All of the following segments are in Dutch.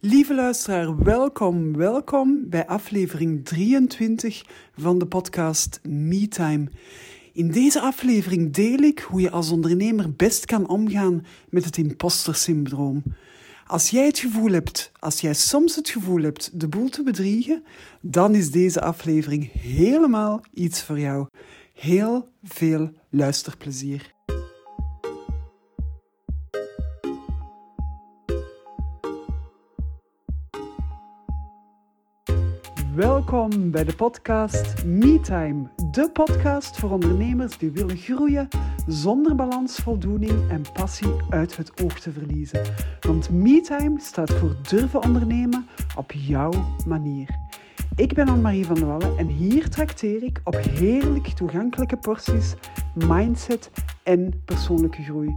Lieve luisteraar, welkom, welkom bij aflevering 23 van de podcast MeTime. In deze aflevering deel ik hoe je als ondernemer best kan omgaan met het imposter-syndroom. Als jij het gevoel hebt, als jij soms het gevoel hebt de boel te bedriegen, dan is deze aflevering helemaal iets voor jou. Heel veel luisterplezier. Welkom bij de podcast MeTime, de podcast voor ondernemers die willen groeien zonder balans, voldoening en passie uit het oog te verliezen. Want MeTime staat voor durven ondernemen op jouw manier. Ik ben Anne-Marie van der Wallen en hier trakteer ik op heerlijk toegankelijke porties mindset en persoonlijke groei.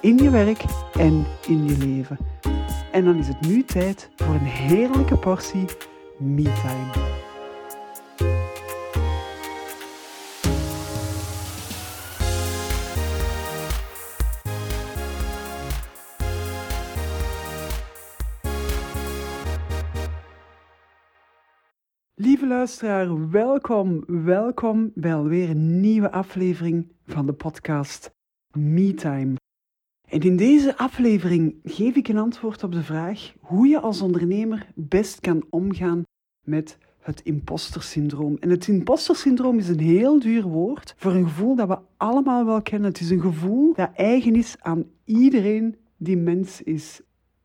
In je werk en in je leven. En dan is het nu tijd voor een heerlijke portie MeTime. Lieve luisteraar, welkom, welkom bij alweer een nieuwe aflevering van de podcast MeTime. En in deze aflevering geef ik een antwoord op de vraag hoe je als ondernemer best kan omgaan met het impostersyndroom. En het impostersyndroom is een heel duur woord voor een gevoel dat we allemaal wel kennen. Het is een gevoel dat eigen is aan iedereen die mens is.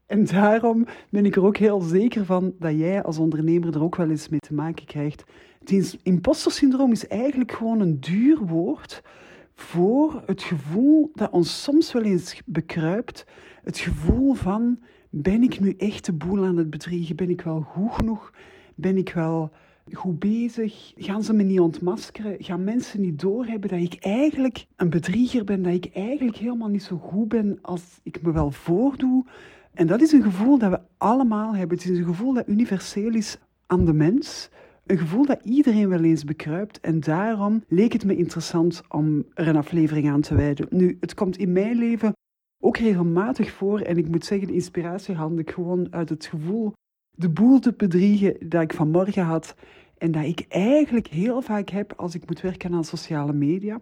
En daarom ben ik er ook heel zeker van dat jij als ondernemer er ook wel eens mee te maken krijgt. Het impostersyndroom is eigenlijk gewoon een duur woord voor het gevoel dat ons soms wel eens bekruipt. Het gevoel van, ben ik nu echt de boel aan het bedriegen? Ben ik wel goed genoeg? Ben ik wel goed bezig? Gaan ze me niet ontmaskeren? Gaan mensen niet doorhebben dat ik eigenlijk een bedrieger ben? Dat ik eigenlijk helemaal niet zo goed ben als ik me wel voordoe? En dat is een gevoel dat we allemaal hebben. Het is een gevoel dat universeel is aan de mens. Een gevoel dat iedereen wel eens bekruipt. En daarom leek het me interessant om er een aflevering aan te wijden. Nu, het komt in mijn leven ook regelmatig voor. En ik moet zeggen, de inspiratie had ik gewoon uit het gevoel de boel te bedriegen dat ik vanmorgen had. En dat ik eigenlijk heel vaak heb als ik moet werken aan sociale media.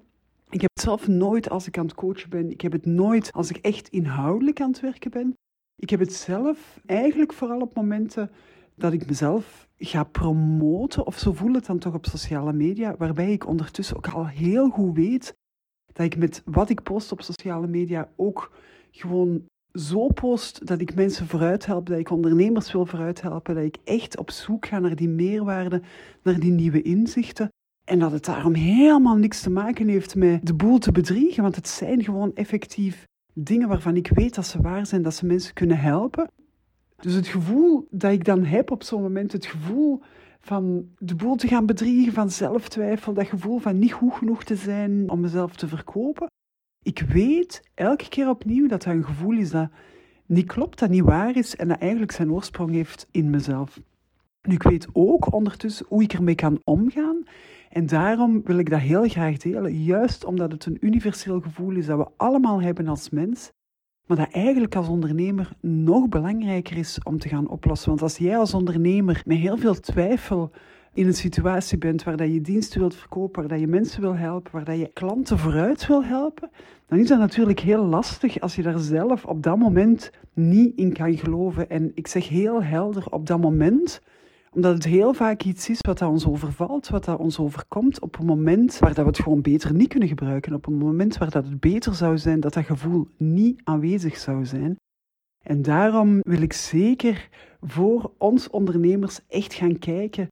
Ik heb het zelf nooit als ik aan het coachen ben. Ik heb het nooit als ik echt inhoudelijk aan het werken ben. Ik heb het zelf eigenlijk vooral op momenten dat ik mezelf ga promoten, of zo voel het dan toch op sociale media, waarbij ik ondertussen ook al heel goed weet dat ik met wat ik post op sociale media ook gewoon zo post dat ik mensen vooruit help, dat ik ondernemers wil vooruit helpen, dat ik echt op zoek ga naar die meerwaarde, naar die nieuwe inzichten. En dat het daarom helemaal niks te maken heeft met de boel te bedriegen, want het zijn gewoon effectief dingen waarvan ik weet dat ze waar zijn, dat ze mensen kunnen helpen. Dus het gevoel dat ik dan heb op zo'n moment, het gevoel van de boel te gaan bedriegen, van zelftwijfel, dat gevoel van niet goed genoeg te zijn om mezelf te verkopen. Ik weet elke keer opnieuw dat dat een gevoel is dat niet klopt, dat niet waar is en dat eigenlijk zijn oorsprong heeft in mezelf. Nu, ik weet ook ondertussen hoe ik ermee kan omgaan en daarom wil ik dat heel graag delen, juist omdat het een universeel gevoel is dat we allemaal hebben als mens, maar dat eigenlijk als ondernemer nog belangrijker is om te gaan oplossen. Want als jij als ondernemer met heel veel twijfel in een situatie bent waar dat je diensten wilt verkopen, waar dat je mensen wil helpen, waar dat je klanten vooruit wil helpen, dan is dat natuurlijk heel lastig als je daar zelf op dat moment niet in kan geloven. En ik zeg heel helder op dat moment, omdat het heel vaak iets is wat dat ons overvalt, wat dat ons overkomt op een moment waar dat we het gewoon beter niet kunnen gebruiken. Op een moment waar dat het beter zou zijn dat dat gevoel niet aanwezig zou zijn. En daarom wil ik zeker voor ons ondernemers echt gaan kijken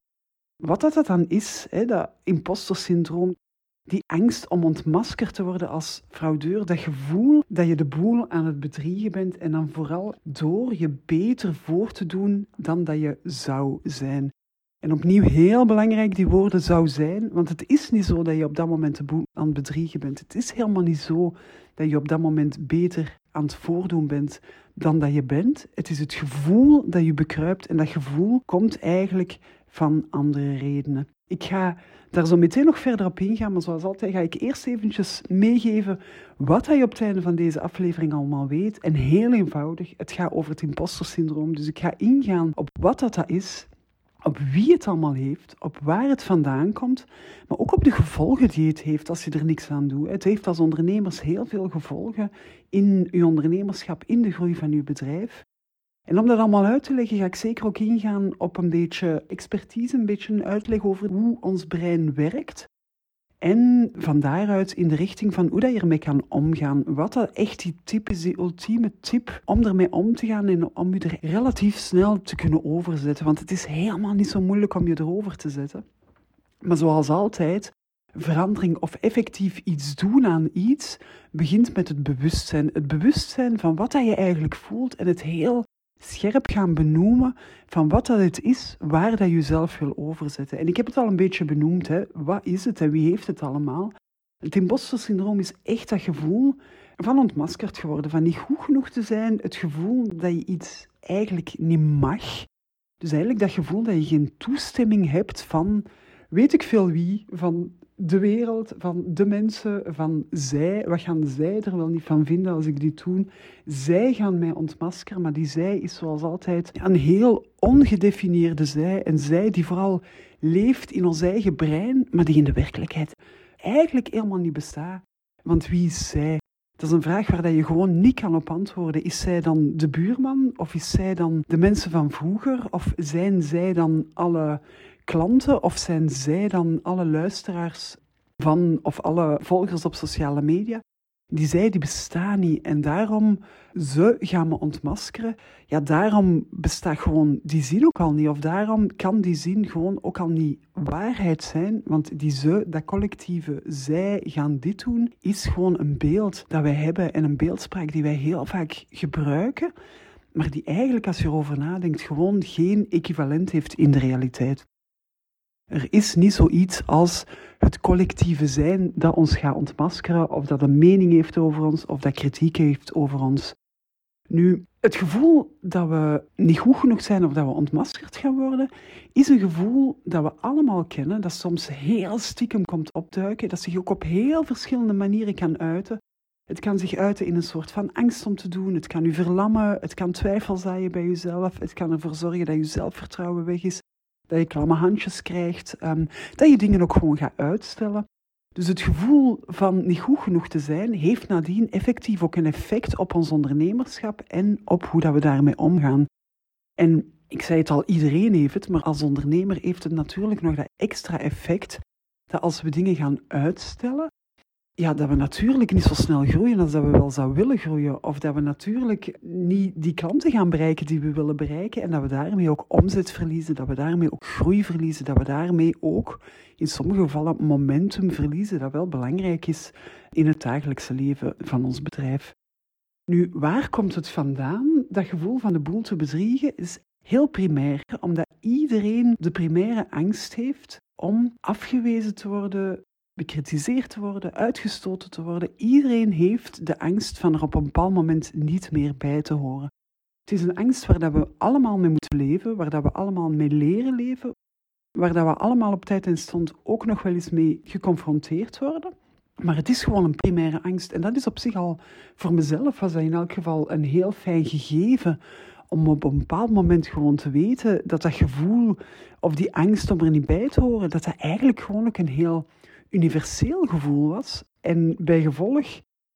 wat dat, dan is, hè, dat imposter syndroom. Die angst om ontmaskerd te worden als fraudeur, dat gevoel dat je de boel aan het bedriegen bent en dan vooral door je beter voor te doen dan dat je zou zijn. En opnieuw heel belangrijk die woorden zou zijn, want het is niet zo dat je op dat moment de boel aan het bedriegen bent. Het is helemaal niet zo dat je op dat moment beter aan het voordoen bent dan dat je bent. Het is het gevoel dat je bekruipt en dat gevoel komt eigenlijk van andere redenen. Ik ga daar zo meteen nog verder op ingaan, maar zoals altijd ga ik eerst eventjes meegeven wat je op het einde van deze aflevering allemaal weet. En heel eenvoudig, het gaat over het imposter-syndroom. Dus ik ga ingaan op wat dat, dat is, op wie het allemaal heeft, op waar het vandaan komt, maar ook op de gevolgen die het heeft als je er niks aan doet. Het heeft als ondernemers heel veel gevolgen in je ondernemerschap, in de groei van je bedrijf. En om dat allemaal uit te leggen, ga ik zeker ook ingaan op een beetje expertise, een beetje een uitleg over hoe ons brein werkt. En van daaruit in de richting van hoe dat je ermee kan omgaan. Wat dat echt die tip is, die ultieme tip om ermee om te gaan en om je er relatief snel te kunnen overzetten. Want het is helemaal niet zo moeilijk om je erover te zetten. Maar zoals altijd, verandering of effectief iets doen aan iets begint met het bewustzijn. Het bewustzijn van wat dat je eigenlijk voelt en het heel scherp gaan benoemen van wat dat het is, waar dat je zelf wil overzetten. En ik heb het al een beetje benoemd, hè. wat is het en wie heeft het allemaal? Het imposter-syndroom is echt dat gevoel van ontmaskerd geworden, van niet goed genoeg te zijn, het gevoel dat je iets eigenlijk niet mag. Dus eigenlijk dat gevoel dat je geen toestemming hebt van weet ik veel wie, van de wereld, van de mensen, van zij. Wat gaan zij er wel niet van vinden als ik dit doe? Zij gaan mij ontmaskeren, maar die zij is zoals altijd een heel ongedefinieerde zij. En zij die vooral leeft in ons eigen brein, maar die in de werkelijkheid eigenlijk helemaal niet bestaat. Want wie is zij? Dat is een vraag waar je gewoon niet kan op antwoorden. Is zij dan de buurman? Of is zij dan de mensen van vroeger? Of zijn zij dan alle klanten of zijn zij dan alle luisteraars van of alle volgers op sociale media? Die zij die bestaan niet en daarom ze gaan me ontmaskeren. Ja, daarom bestaat gewoon die zin ook al niet. Of daarom kan die zin gewoon ook al niet waarheid zijn. Want die ze, dat collectieve zij gaan dit doen, is gewoon een beeld dat wij hebben en een beeldspraak die wij heel vaak gebruiken. Maar die eigenlijk, als je erover nadenkt, gewoon geen equivalent heeft in de realiteit. Er is niet zoiets als het collectieve zijn dat ons gaat ontmaskeren, of dat een mening heeft over ons, of dat kritiek heeft over ons. Nu, het gevoel dat we niet goed genoeg zijn of dat we ontmaskerd gaan worden, is een gevoel dat we allemaal kennen, dat soms heel stiekem komt opduiken, dat zich ook op heel verschillende manieren kan uiten. Het kan zich uiten in een soort van angst om te doen, het kan u verlammen, het kan twijfel zaaien bij jezelf, het kan ervoor zorgen dat je zelfvertrouwen weg is dat je klamme handjes krijgt, ehm, dat je dingen ook gewoon gaat uitstellen. Dus het gevoel van niet goed genoeg te zijn, heeft nadien effectief ook een effect op ons ondernemerschap en op hoe dat we daarmee omgaan. En ik zei het al, iedereen heeft het, maar als ondernemer heeft het natuurlijk nog dat extra effect dat als we dingen gaan uitstellen, ja, dat we natuurlijk niet zo snel groeien als dat we wel zouden willen groeien. Of dat we natuurlijk niet die klanten gaan bereiken die we willen bereiken. En dat we daarmee ook omzet verliezen, dat we daarmee ook groei verliezen, dat we daarmee ook in sommige gevallen momentum verliezen, dat wel belangrijk is in het dagelijkse leven van ons bedrijf. Nu, waar komt het vandaan? Dat gevoel van de boel te bedriegen is heel primair, omdat iedereen de primaire angst heeft om afgewezen te worden, bekritiseerd te worden, uitgestoten te worden. Iedereen heeft de angst van er op een bepaald moment niet meer bij te horen. Het is een angst waar dat we allemaal mee moeten leven, waar dat we allemaal mee leren leven, waar dat we allemaal op tijd en stond ook nog wel eens mee geconfronteerd worden. Maar het is gewoon een primaire angst. En dat is op zich al, voor mezelf was dat in elk geval een heel fijn gegeven. Om op een bepaald moment gewoon te weten dat dat gevoel of die angst om er niet bij te horen, dat dat eigenlijk gewoon ook een heel universeel gevoel was. En bij gevolg,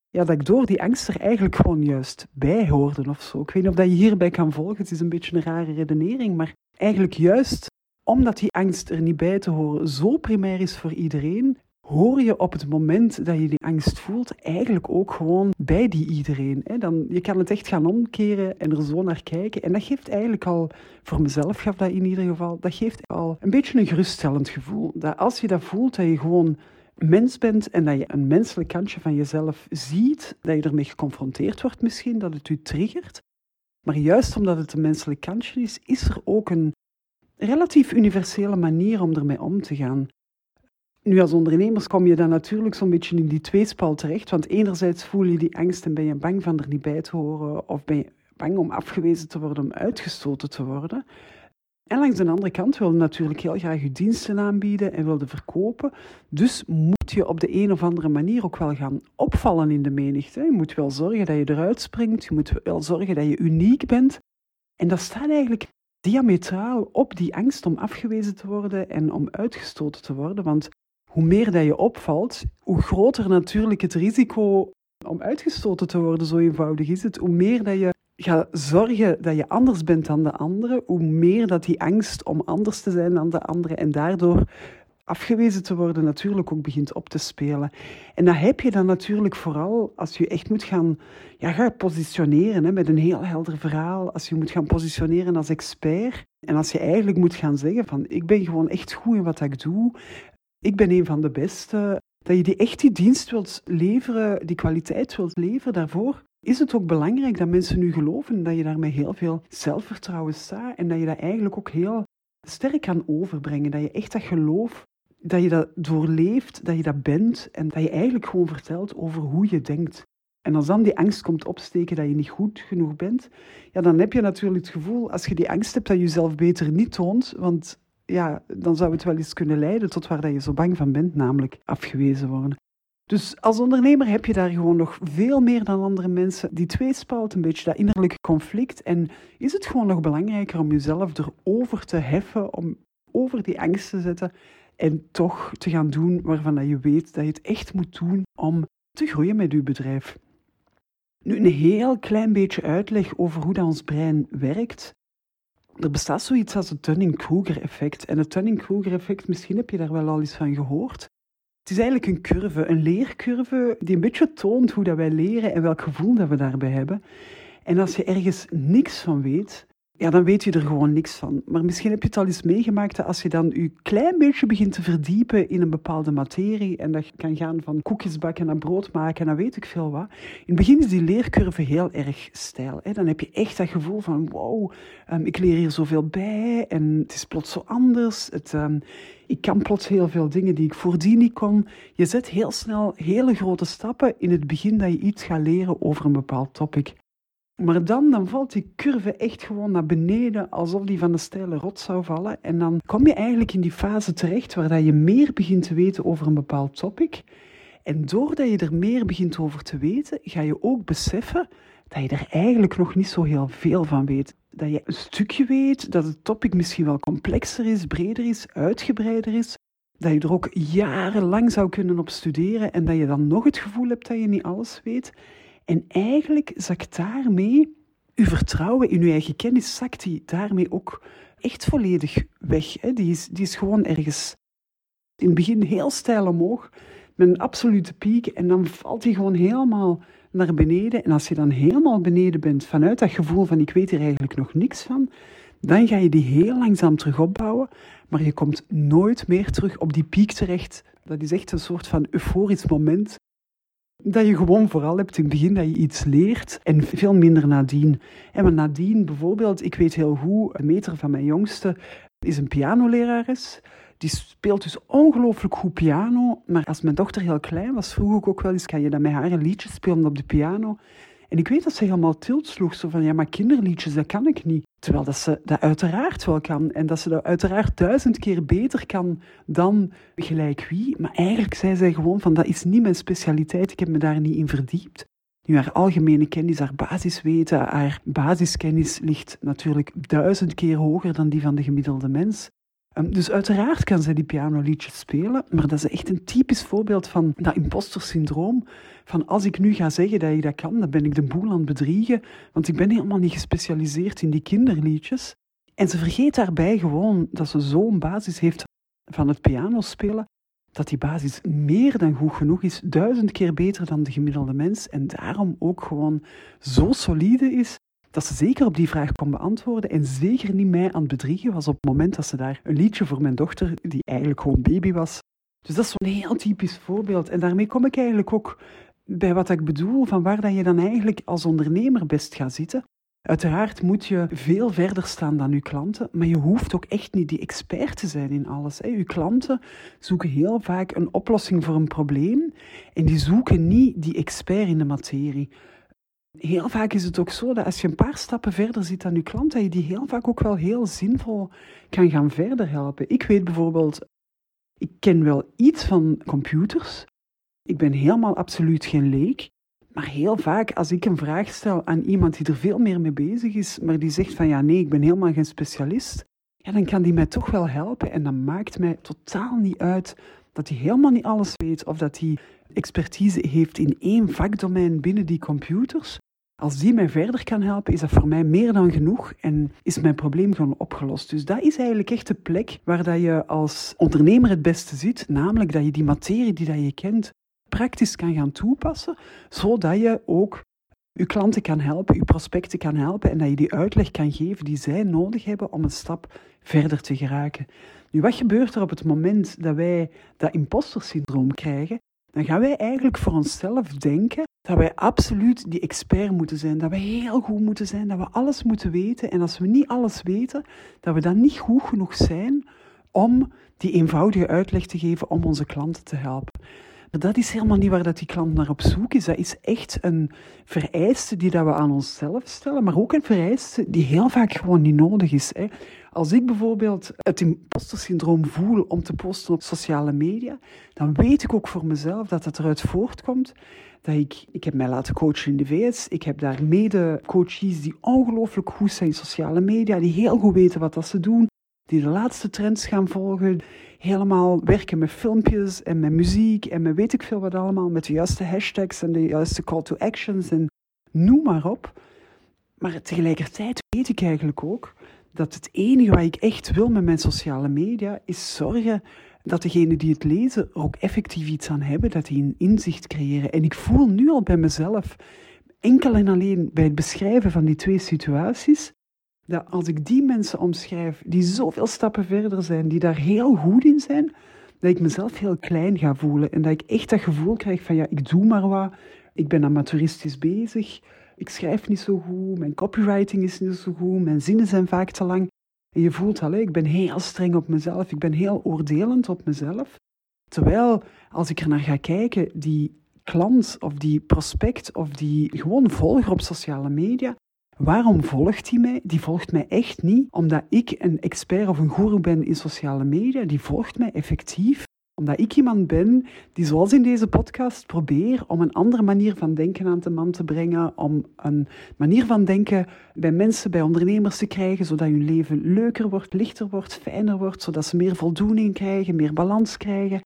ja, dat ik door die angst er eigenlijk gewoon juist bij hoorde of zo. Ik weet niet of dat je hierbij kan volgen, het is een beetje een rare redenering, maar eigenlijk juist omdat die angst er niet bij te horen zo primair is voor iedereen, hoor je op het moment dat je die angst voelt eigenlijk ook gewoon bij die iedereen. Hè? Dan, je kan het echt gaan omkeren en er zo naar kijken. En dat geeft eigenlijk al, voor mezelf gaf dat in ieder geval, dat geeft al een beetje een geruststellend gevoel. Dat als je dat voelt, dat je gewoon mens bent en dat je een menselijk kantje van jezelf ziet, dat je ermee geconfronteerd wordt misschien, dat het u triggert. Maar juist omdat het een menselijk kantje is, is er ook een relatief universele manier om ermee om te gaan. Nu, als ondernemers kom je dan natuurlijk zo'n beetje in die tweespal terecht. Want enerzijds voel je die angst en ben je bang van er niet bij te horen. Of ben je bang om afgewezen te worden, om uitgestoten te worden. En langs de andere kant wil je natuurlijk heel graag je diensten aanbieden en wilde verkopen. Dus moet je op de een of andere manier ook wel gaan opvallen in de menigte. Je moet wel zorgen dat je eruit springt. Je moet wel zorgen dat je uniek bent. En dat staat eigenlijk diametraal op die angst om afgewezen te worden en om uitgestoten te worden. Want hoe meer dat je opvalt, hoe groter natuurlijk het risico om uitgestoten te worden. Zo eenvoudig is het. Hoe meer dat je gaat zorgen dat je anders bent dan de anderen, hoe meer dat die angst om anders te zijn dan de anderen en daardoor afgewezen te worden natuurlijk ook begint op te spelen. En dat heb je dan natuurlijk vooral als je echt moet gaan, ja, gaan positioneren hè, met een heel helder verhaal. Als je moet gaan positioneren als expert. En als je eigenlijk moet gaan zeggen van ik ben gewoon echt goed in wat ik doe. Ik ben een van de beste. Dat je die echt die dienst wilt leveren, die kwaliteit wilt leveren, daarvoor is het ook belangrijk dat mensen nu geloven dat je daarmee heel veel zelfvertrouwen staat en dat je dat eigenlijk ook heel sterk kan overbrengen. Dat je echt dat geloof, dat je dat doorleeft, dat je dat bent en dat je eigenlijk gewoon vertelt over hoe je denkt. En als dan die angst komt opsteken dat je niet goed genoeg bent, ja, dan heb je natuurlijk het gevoel, als je die angst hebt, dat je jezelf beter niet toont, want ja, dan zou het wel eens kunnen leiden tot waar dat je zo bang van bent, namelijk afgewezen worden. Dus als ondernemer heb je daar gewoon nog veel meer dan andere mensen. Die tweespalt, een beetje dat innerlijke conflict. En is het gewoon nog belangrijker om jezelf erover te heffen, om over die angst te zetten en toch te gaan doen waarvan dat je weet dat je het echt moet doen om te groeien met je bedrijf. Nu, een heel klein beetje uitleg over hoe dat ons brein werkt. Er bestaat zoiets als het Dunning-Kruger-effect. En het Dunning-Kruger-effect, misschien heb je daar wel al eens van gehoord. Het is eigenlijk een curve, een leercurve die een beetje toont hoe dat wij leren en welk gevoel dat we daarbij hebben. En als je ergens niks van weet, ja, dan weet je er gewoon niks van. Maar misschien heb je het al eens meegemaakt dat als je dan je klein beetje begint te verdiepen in een bepaalde materie, en dat kan gaan van koekjes bakken naar brood maken, dan weet ik veel wat. In het begin is die leercurve heel erg stijl. Hè? Dan heb je echt dat gevoel van, wow, um, ik leer hier zoveel bij en het is plots zo anders. Het, um, ik kan plots heel veel dingen die ik voordien niet kon. Je zet heel snel hele grote stappen in het begin dat je iets gaat leren over een bepaald topic. Maar dan, dan valt die curve echt gewoon naar beneden, alsof die van de steile rots zou vallen. En dan kom je eigenlijk in die fase terecht waar dat je meer begint te weten over een bepaald topic. En doordat je er meer begint over te weten, ga je ook beseffen dat je er eigenlijk nog niet zo heel veel van weet. Dat je een stukje weet, dat het topic misschien wel complexer is, breder is, uitgebreider is. Dat je er ook jarenlang zou kunnen op studeren en dat je dan nog het gevoel hebt dat je niet alles weet. En eigenlijk zakt daarmee uw vertrouwen in uw eigen kennis, zakt die daarmee ook echt volledig weg. Hè? Die, is, die is gewoon ergens in het begin heel stijl omhoog, met een absolute piek, en dan valt die gewoon helemaal naar beneden. En als je dan helemaal beneden bent, vanuit dat gevoel van ik weet hier eigenlijk nog niks van, dan ga je die heel langzaam terug opbouwen, maar je komt nooit meer terug op die piek terecht. Dat is echt een soort van euforisch moment dat je gewoon vooral hebt in het begin dat je iets leert en veel minder nadien. En maar nadien bijvoorbeeld, ik weet heel goed, een meter van mijn jongste is een pianolerares. Die speelt dus ongelooflijk goed piano. Maar als mijn dochter heel klein was, vroeg ik ook wel eens, kan je dan met haar een liedje spelen op de piano? En ik weet dat ze helemaal tilt sloeg, zo van, ja, maar kinderliedjes, dat kan ik niet. Terwijl dat ze dat uiteraard wel kan. En dat ze dat uiteraard duizend keer beter kan dan gelijk wie. Maar eigenlijk zei zij gewoon van, dat is niet mijn specialiteit, ik heb me daar niet in verdiept. Nu, haar algemene kennis, haar basisweten, haar basiskennis ligt natuurlijk duizend keer hoger dan die van de gemiddelde mens. Ehm, dus uiteraard kan zij die pianoliedjes spelen, maar dat is echt een typisch voorbeeld van dat imposter-syndroom. Van als ik nu ga zeggen dat je dat kan, dan ben ik de boel aan het bedriegen, want ik ben helemaal niet gespecialiseerd in die kinderliedjes. En ze vergeet daarbij gewoon dat ze zo'n basis heeft van het pianospelen, dat die basis meer dan goed genoeg is, duizend keer beter dan de gemiddelde mens en daarom ook gewoon zo solide is dat ze zeker op die vraag kon beantwoorden en zeker niet mij aan het bedriegen was op het moment dat ze daar een liedje voor mijn dochter, die eigenlijk gewoon baby was, Dus dat is zo'n heel typisch voorbeeld. En daarmee kom ik eigenlijk ook bij wat ik bedoel, van waar dat je dan eigenlijk als ondernemer best gaat zitten. Uiteraard moet je veel verder staan dan je klanten, maar je hoeft ook echt niet die expert te zijn in alles. Je klanten zoeken heel vaak een oplossing voor een probleem en die zoeken niet die expert in de materie. Heel vaak is het ook zo dat als je een paar stappen verder zit dan je klant, dat je die heel vaak ook wel heel zinvol kan gaan verder helpen. Ik weet bijvoorbeeld, ik ken wel iets van computers. Ik ben helemaal absoluut geen leek. Maar heel vaak, als ik een vraag stel aan iemand die er veel meer mee bezig is, maar die zegt van ja, nee, ik ben helemaal geen specialist, ja, dan kan die mij toch wel helpen. En dan maakt mij totaal niet uit dat hij helemaal niet alles weet of dat hij expertise heeft in één vakdomein binnen die computers. Als die mij verder kan helpen, is dat voor mij meer dan genoeg en is mijn probleem gewoon opgelost. Dus dat is eigenlijk echt de plek waar dat je als ondernemer het beste zit, namelijk dat je die materie die dat je kent praktisch kan gaan toepassen, zodat je ook je klanten kan helpen, je prospecten kan helpen en dat je die uitleg kan geven die zij nodig hebben om een stap verder te geraken. Nu, wat gebeurt er op het moment dat wij dat imposter-syndroom krijgen? Dan gaan wij eigenlijk voor onszelf denken dat wij absoluut die expert moeten zijn, dat we heel goed moeten zijn, dat we alles moeten weten. En als we niet alles weten, dat we dan niet goed genoeg zijn om die eenvoudige uitleg te geven om onze klanten te helpen. Maar dat is helemaal niet waar dat die klant naar op zoek is. Dat is echt een vereiste die dat we aan onszelf stellen, maar ook een vereiste die heel vaak gewoon niet nodig is. Hè. Als ik bijvoorbeeld het imposter-syndroom voel om te posten op sociale media, dan weet ik ook voor mezelf dat dat eruit voortkomt dat ik, ik heb mij laten coachen in de VS. Ik heb daar mede-coaches die ongelooflijk goed zijn in sociale media, die heel goed weten wat dat ze doen, die de laatste trends gaan volgen, helemaal werken met filmpjes en met muziek en met weet ik veel wat allemaal, met de juiste hashtags en de juiste call to actions en noem maar op. Maar tegelijkertijd weet ik eigenlijk ook dat het enige wat ik echt wil met mijn sociale media is zorgen dat degenen die het lezen er ook effectief iets aan hebben, dat die een inzicht creëren. En ik voel nu al bij mezelf, enkel en alleen bij het beschrijven van die twee situaties, dat als ik die mensen omschrijf die zoveel stappen verder zijn, die daar heel goed in zijn, dat ik mezelf heel klein ga voelen en dat ik echt dat gevoel krijg van ja, ik doe maar wat, ik ben amateuristisch bezig, ik schrijf niet zo goed, mijn copywriting is niet zo goed, mijn zinnen zijn vaak te lang. En je voelt al, ik ben heel streng op mezelf, ik ben heel oordelend op mezelf. Terwijl, als ik er naar ga kijken, die klant of die prospect of die gewoon volger op sociale media, waarom volgt die mij? Die volgt mij echt niet omdat ik een expert of een guru ben in sociale media. Die volgt mij effectief omdat ik iemand ben die, zoals in deze podcast, probeer om een andere manier van denken aan de man te brengen, om een manier van denken bij mensen, bij ondernemers te krijgen, zodat hun leven leuker wordt, lichter wordt, fijner wordt, zodat ze meer voldoening krijgen, meer balans krijgen.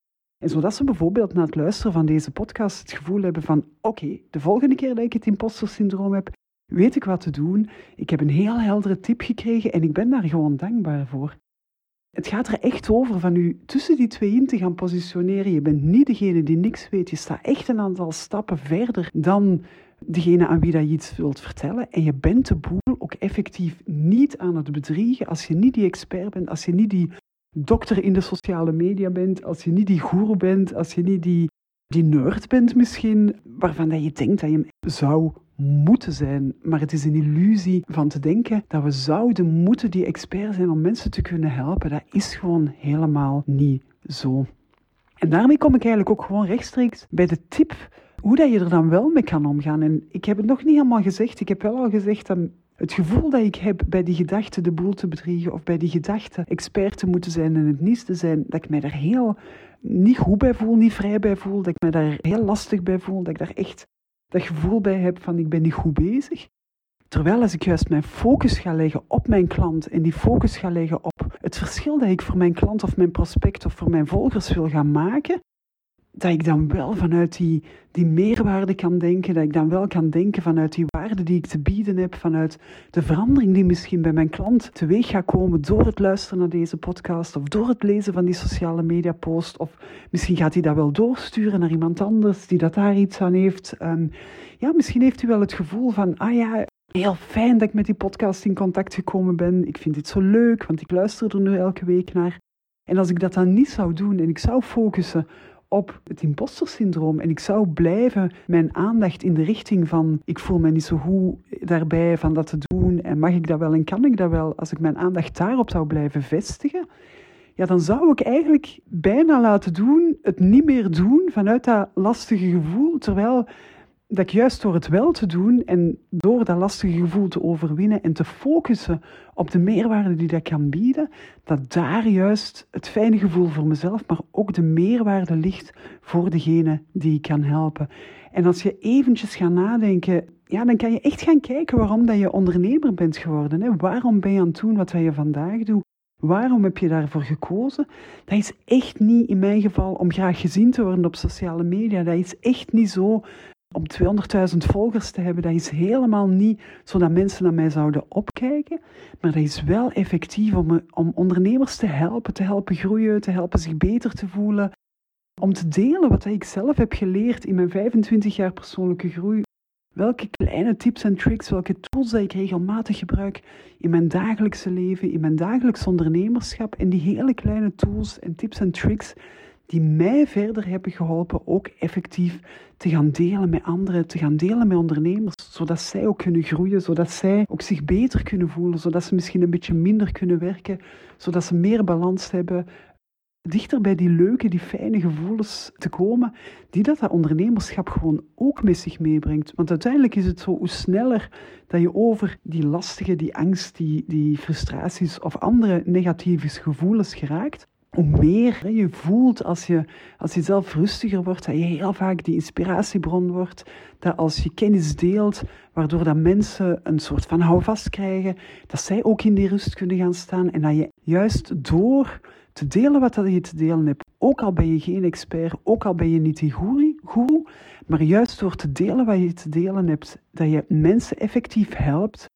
En zodat ze bijvoorbeeld na het luisteren van deze podcast het gevoel hebben van oké, de volgende keer dat ik het imposter syndroom heb, weet ik wat te doen. Ik heb een heel heldere tip gekregen en ik ben daar gewoon dankbaar voor. Het gaat er echt over van u tussen die twee in te gaan positioneren. Je bent niet degene die niks weet. Je staat echt een aantal stappen verder dan degene aan wie dat je iets wilt vertellen. En je bent de boel ook effectief niet aan het bedriegen als je niet die expert bent, als je niet die dokter in de sociale media bent, als je niet die guru bent, als je niet die, die nerd bent misschien, waarvan dat je denkt dat je hem zou moeten zijn. Maar het is een illusie van te denken dat we zouden moeten die expert zijn om mensen te kunnen helpen. Dat is gewoon helemaal niet zo. En daarmee kom ik eigenlijk ook gewoon rechtstreeks bij de tip hoe dat je er dan wel mee kan omgaan. En ik heb het nog niet helemaal gezegd. Ik heb wel al gezegd dat het gevoel dat ik heb bij die gedachte de boel te bedriegen of bij die gedachte expert te moeten zijn en het niet te zijn, dat ik mij daar heel niet goed bij voel, niet vrij bij voel, dat ik mij daar heel lastig bij voel, dat ik daar echt dat gevoel bij heb van ik ben niet goed bezig. Terwijl als ik juist mijn focus ga leggen op mijn klant en die focus ga leggen op het verschil dat ik voor mijn klant of mijn prospect of voor mijn volgers wil gaan maken, dat ik dan wel vanuit die, die meerwaarde kan denken, dat ik dan wel kan denken vanuit die waarde die ik te bieden heb, vanuit de verandering die misschien bij mijn klant teweeg gaat komen door het luisteren naar deze podcast of door het lezen van die sociale media post of misschien gaat hij dat wel doorsturen naar iemand anders die dat daar iets aan heeft. Um, ja, misschien heeft u wel het gevoel van, ah ja, heel fijn dat ik met die podcast in contact gekomen ben. Ik vind dit zo leuk, want ik luister er nu elke week naar. En als ik dat dan niet zou doen en ik zou focussen op het impostersyndroom en ik zou blijven mijn aandacht in de richting van ik voel me niet zo goed daarbij van dat te doen en mag ik dat wel en kan ik dat wel, als ik mijn aandacht daarop zou blijven vestigen, ja, dan zou ik eigenlijk bijna laten doen, het niet meer doen vanuit dat lastige gevoel, terwijl dat ik juist door het wel te doen en door dat lastige gevoel te overwinnen en te focussen op de meerwaarde die dat kan bieden, dat daar juist het fijne gevoel voor mezelf, maar ook de meerwaarde ligt voor degene die ik kan helpen. En als je eventjes gaat nadenken, ja, dan kan je echt gaan kijken waarom dat je ondernemer bent geworden. Hè? Waarom ben je aan het doen wat je vandaag doet? Waarom heb je daarvoor gekozen? Dat is echt niet in mijn geval om graag gezien te worden op sociale media. Dat is echt niet zo om 200.000 volgers te hebben. Dat is helemaal niet zodat mensen naar mij zouden opkijken. Maar dat is wel effectief om, om ondernemers te helpen, te helpen groeien, te helpen zich beter te voelen. Om te delen wat ik zelf heb geleerd in mijn 25 jaar persoonlijke groei welke kleine tips en tricks, welke tools dat ik regelmatig gebruik in mijn dagelijkse leven, in mijn dagelijks ondernemerschap. En die hele kleine tools en tips en tricks die mij verder hebben geholpen ook effectief te gaan delen met anderen, te gaan delen met ondernemers, zodat zij ook kunnen groeien, zodat zij ook zich beter kunnen voelen, zodat ze misschien een beetje minder kunnen werken, zodat ze meer balans hebben, dichter bij die leuke, die fijne gevoelens te komen, die dat, dat ondernemerschap gewoon ook met zich meebrengt. Want uiteindelijk is het zo, hoe sneller dat je over die lastige, die angst, die, die frustraties of andere negatieve gevoelens geraakt, hoe meer je voelt als je, als je zelf rustiger wordt, dat je heel vaak die inspiratiebron wordt, dat als je kennis deelt, waardoor dat mensen een soort van houvast krijgen, dat zij ook in die rust kunnen gaan staan en dat je juist door te delen wat dat je te delen hebt. Ook al ben je geen expert, ook al ben je niet die guru, maar juist door te delen wat je te delen hebt, dat je mensen effectief helpt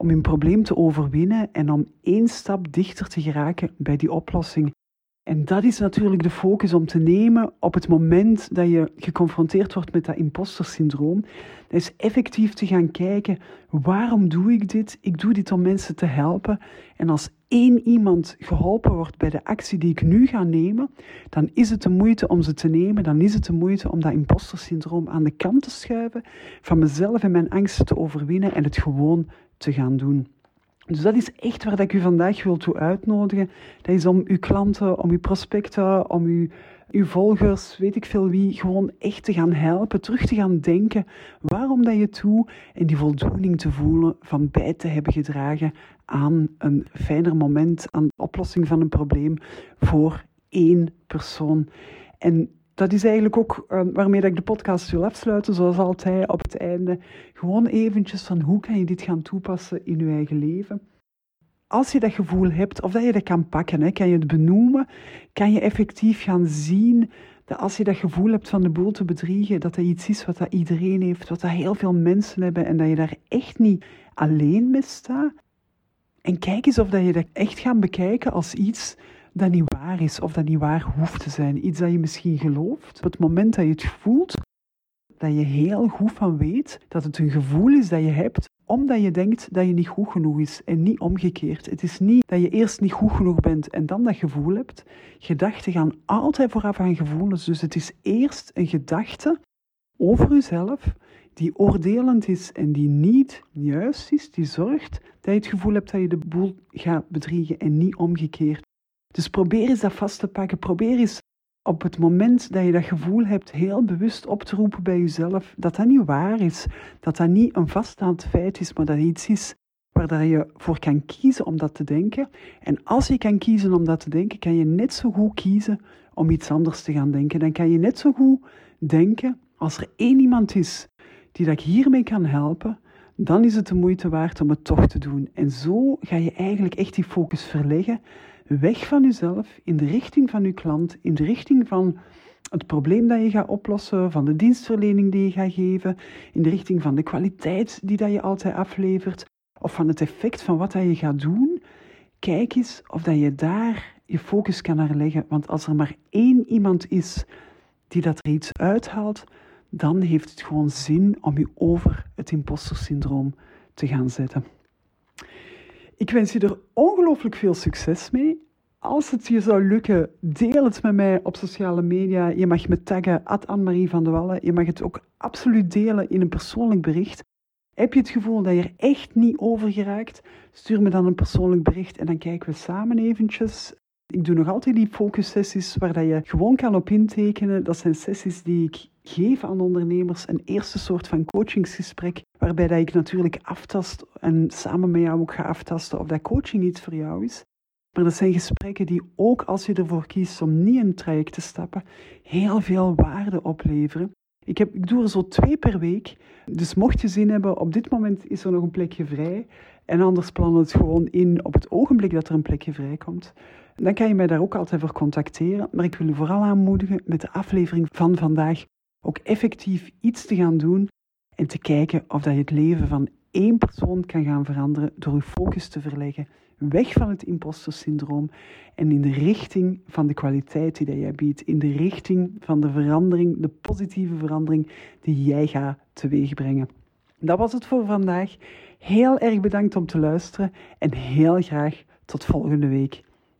om hun probleem te overwinnen en om één stap dichter te geraken bij die oplossing. En dat is natuurlijk de focus om te nemen op het moment dat je geconfronteerd wordt met dat impostersyndroom. Dat is effectief te gaan kijken, waarom doe ik dit? Ik doe dit om mensen te helpen. En als één iemand geholpen wordt bij de actie die ik nu ga nemen, dan is het de moeite om ze te nemen. Dan is het de moeite om dat impostersyndroom aan de kant te schuiven, van mezelf en mijn angsten te overwinnen en het gewoon te gaan doen. Dus dat is echt waar ik u vandaag wil toe uitnodigen. Dat is om uw klanten, om uw prospecten, om uw, uw volgers, weet ik veel wie, gewoon echt te gaan helpen, terug te gaan denken waarom dat je doet en die voldoening te voelen van bij te hebben gedragen aan een fijner moment, aan de oplossing van een probleem voor één persoon. En dat is eigenlijk ook uh, waarmee dat ik de podcast wil afsluiten, zoals altijd op het einde. Gewoon eventjes van hoe kan je dit gaan toepassen in je eigen leven. Als je dat gevoel hebt, of dat je dat kan pakken, hè, kan je het benoemen, kan je effectief gaan zien dat als je dat gevoel hebt van de boel te bedriegen, dat dat iets is wat dat iedereen heeft, wat dat heel veel mensen hebben en dat je daar echt niet alleen mee staat. En kijk eens of dat je dat echt gaat bekijken als iets dat niet waar is of dat niet waar hoeft te zijn. Iets dat je misschien gelooft. Op het moment dat je het voelt, dat je heel goed van weet dat het een gevoel is dat je hebt omdat je denkt dat je niet goed genoeg is en niet omgekeerd. Het is niet dat je eerst niet goed genoeg bent en dan dat gevoel hebt. Gedachten gaan altijd vooraf aan gevoelens. Dus het is eerst een gedachte over jezelf die oordelend is en die niet juist is, die zorgt dat je het gevoel hebt dat je de boel gaat bedriegen en niet omgekeerd. Dus probeer eens dat vast te pakken. Probeer eens op het moment dat je dat gevoel hebt, heel bewust op te roepen bij jezelf dat dat niet waar is. Dat dat niet een vaststaand feit is, maar dat iets is waar je voor kan kiezen om dat te denken. En als je kan kiezen om dat te denken, kan je net zo goed kiezen om iets anders te gaan denken. Dan kan je net zo goed denken, als er één iemand is die dat ik hiermee kan helpen, dan is het de moeite waard om het toch te doen. En zo ga je eigenlijk echt die focus verleggen weg van jezelf in de richting van je klant, in de richting van het probleem dat je gaat oplossen, van de dienstverlening die je gaat geven, in de richting van de kwaliteit die dat je altijd aflevert, of van het effect van wat dat je gaat doen. Kijk eens of dat je daar je focus kan naar leggen. Want als er maar één iemand is die dat er iets uithaalt, dan heeft het gewoon zin om je over het impostersyndroom te gaan zetten. Ik wens je er ongelooflijk veel succes mee. Als het je zou lukken, deel het met mij op sociale media. Je mag me taggen, Anne-Marie van de Wallen. Je mag het ook absoluut delen in een persoonlijk bericht. Heb je het gevoel dat je er echt niet over geraakt? Stuur me dan een persoonlijk bericht en dan kijken we samen eventjes. Ik doe nog altijd die focussessies waar dat je gewoon kan op intekenen. Dat zijn sessies die ik geef aan ondernemers. Een eerste soort van coachingsgesprek, waarbij dat ik natuurlijk aftast en samen met jou ook ga aftasten of dat coaching iets voor jou is. Maar dat zijn gesprekken die ook als je ervoor kiest om niet in traject te stappen, heel veel waarde opleveren. Ik, heb, ik doe er zo twee per week. Dus mocht je zin hebben, op dit moment is er nog een plekje vrij. En anders plannen het gewoon in op het ogenblik dat er een plekje vrijkomt. Dan kan je mij daar ook altijd voor contacteren. Maar ik wil je vooral aanmoedigen met de aflevering van vandaag ook effectief iets te gaan doen en te kijken of dat je het leven van één persoon kan gaan veranderen door je focus te verleggen weg van het impostersyndroom en in de richting van de kwaliteit die dat jij biedt, in de richting van de verandering, de positieve verandering die jij gaat teweegbrengen. Dat was het voor vandaag. Heel erg bedankt om te luisteren en heel graag tot volgende week.